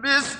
Miss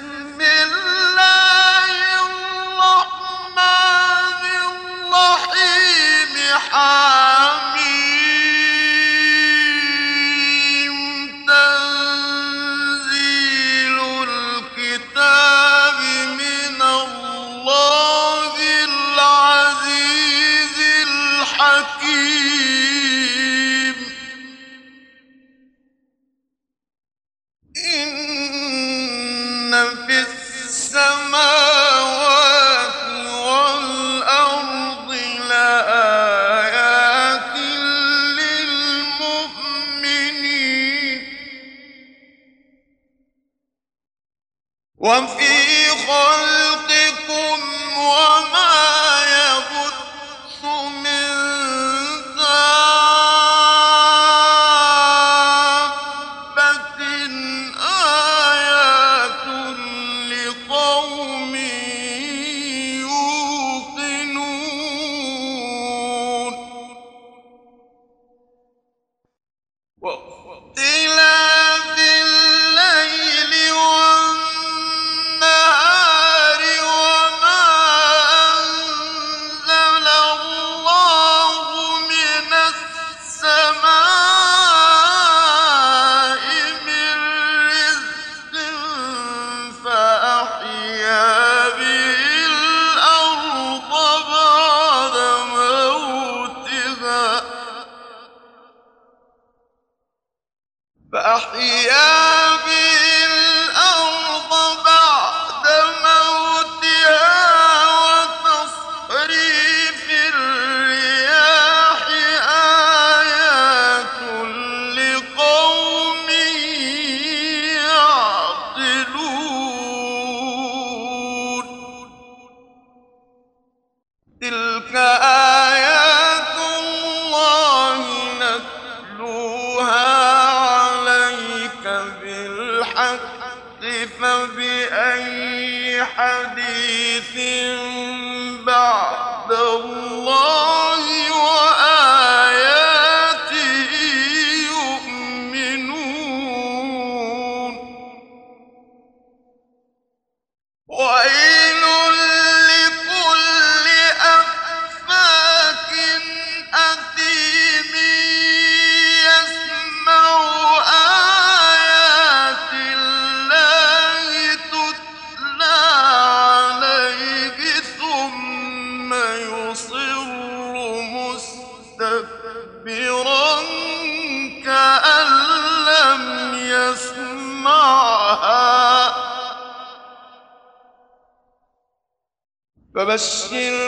وفي خلق وبشر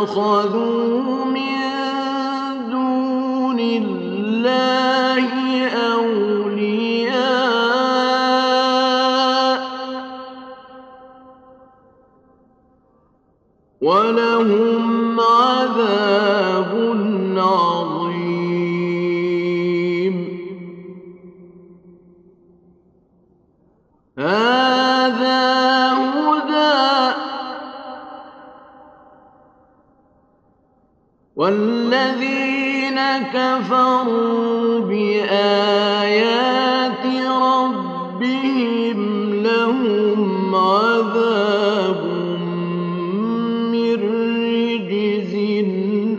اتخذوا من دون الله أولياء ولهم عذاب عظيم والذين كفروا بآيات ربهم لهم عذاب من رجز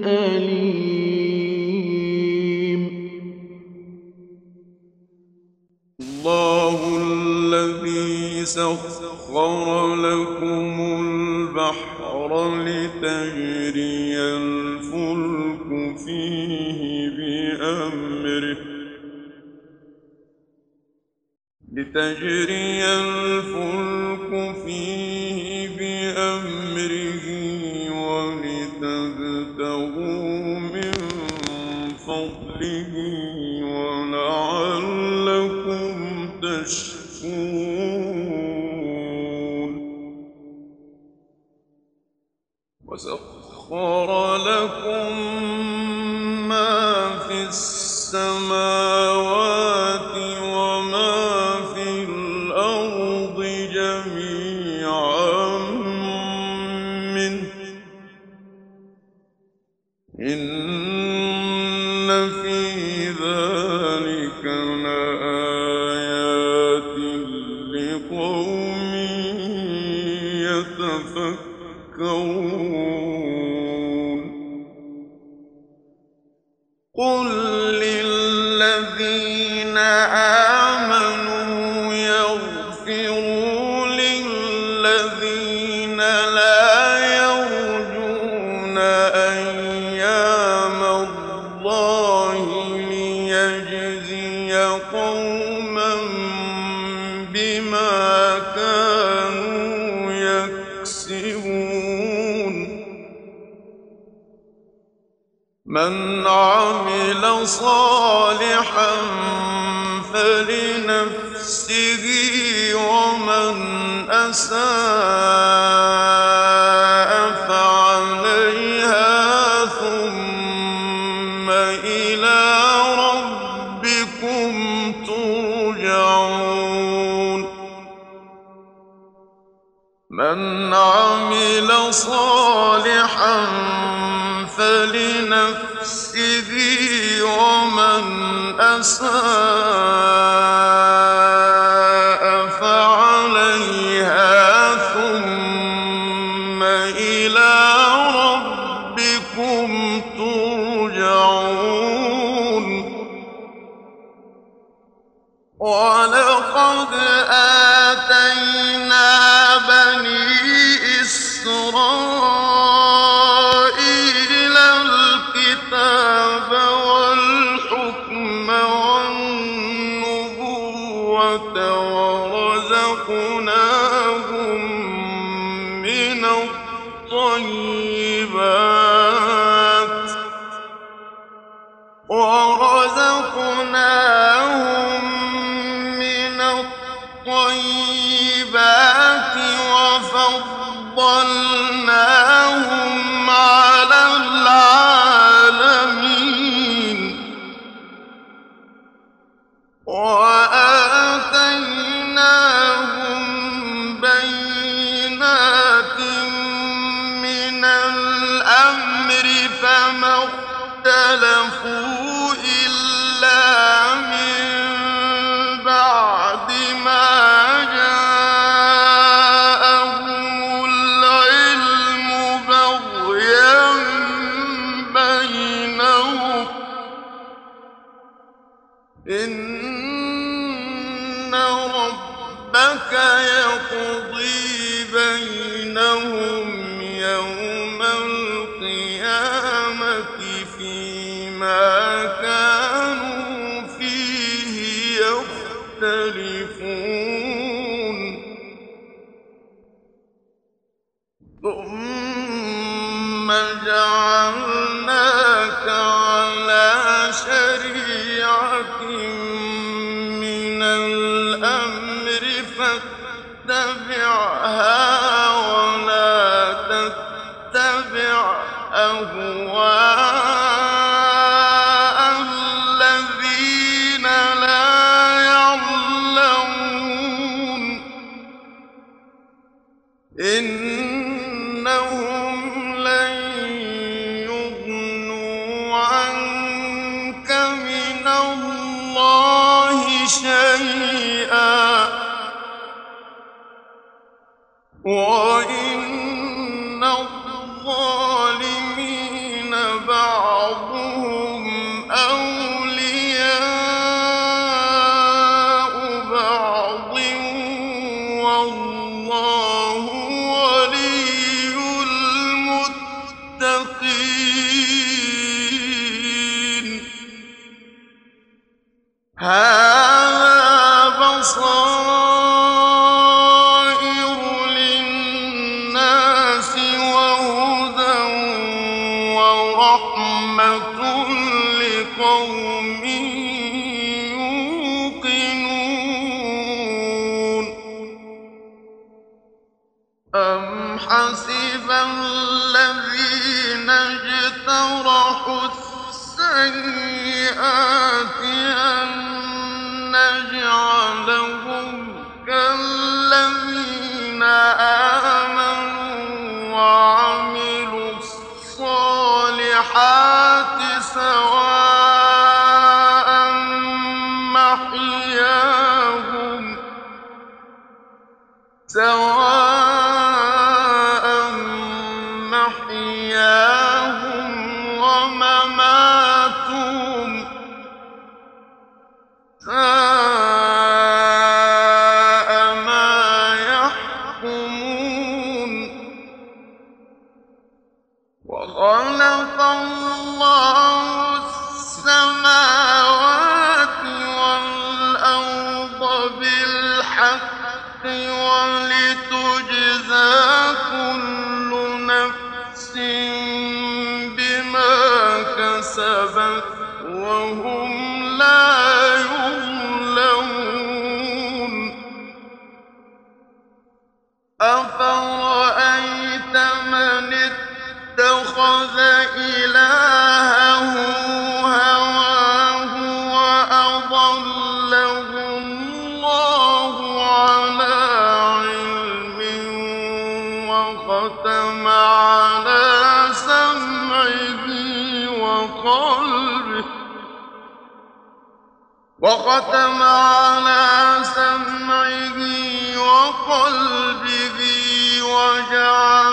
أليم. الله الذي سخر لكم البحر لتجري البحر فيه بأمره. لتجري الفلك فيه بأمره ولتبتغوا من فضله ولعلكم تشكرون. وسخر لكم السماء عمل صالحا فلنفسه ومن أساء فعليها ثم إلى ربكم ترجعون. من عمل صالحا أساء وَ إنهم لن يغنوا عنك من الله شيئا. وإن هذا بصر ولتجزى وختم على سمعه وقلبه وجعل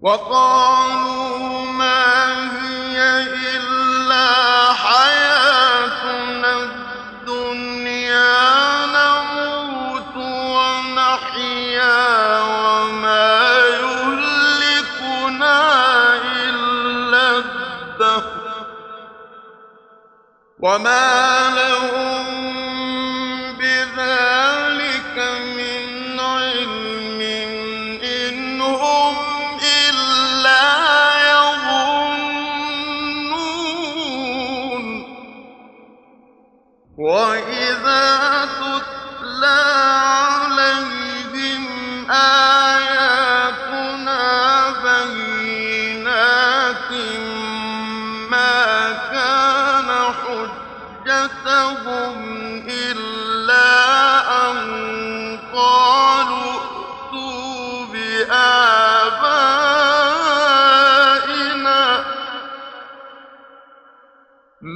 وقالوا ما هي إلا حياتنا الدنيا نموت ونحيا وما يهلكنا إلا الدهر. وما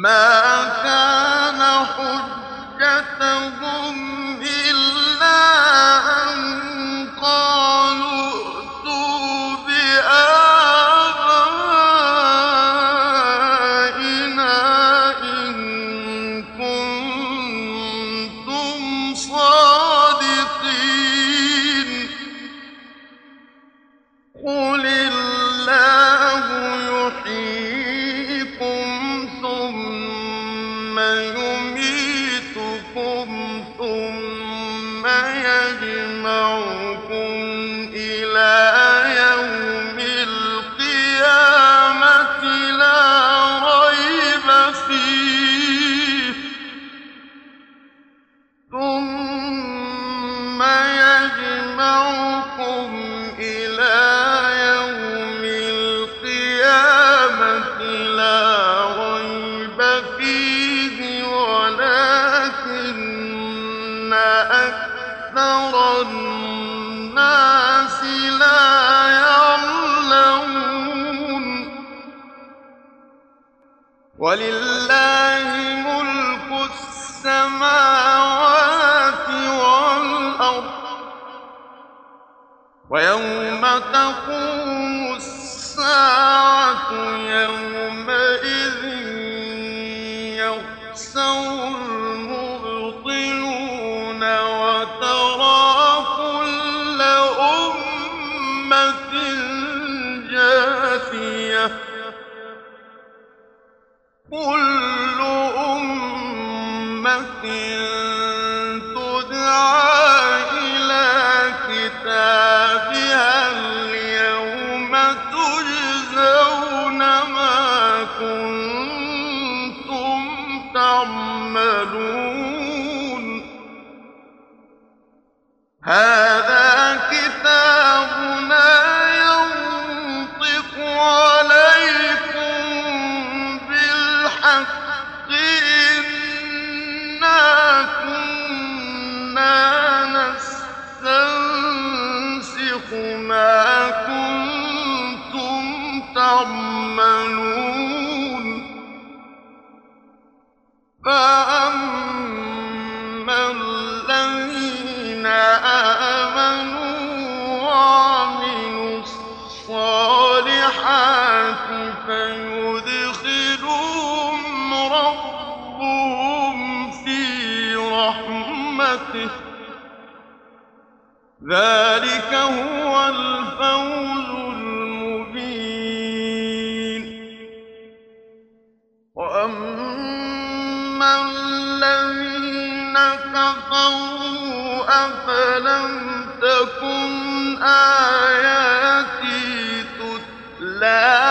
ما ولله ملك السماوات والأرض. ويوم تقوم الساعة يومئذ يخسر ذلك هو الفوز المبين. وأما الذين كفروا أفلم تكن آياتي تتلى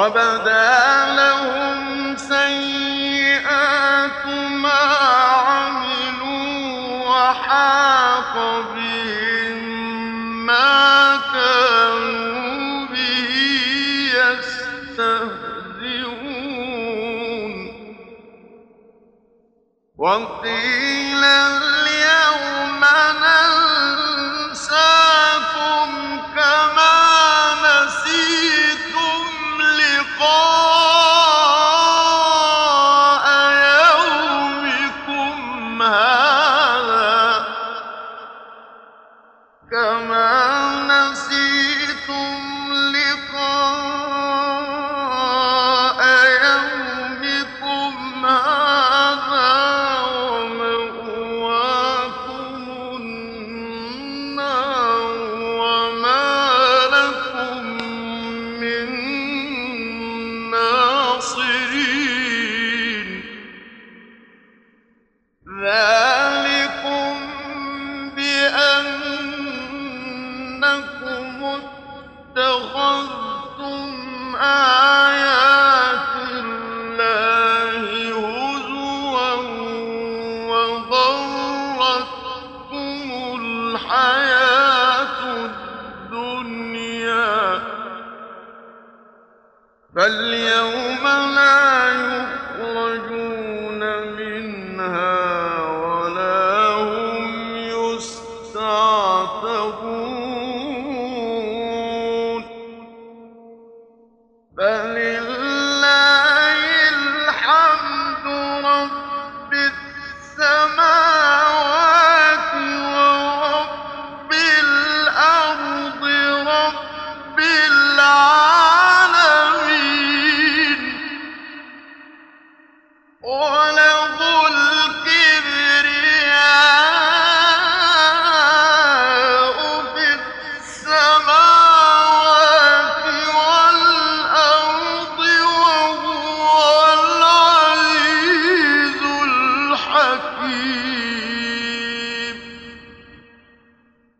وبدا لهم سيئات ما عملوا وحاق بهم ما كانوا به يستهزئون. وقيل اليوم ننساكم كما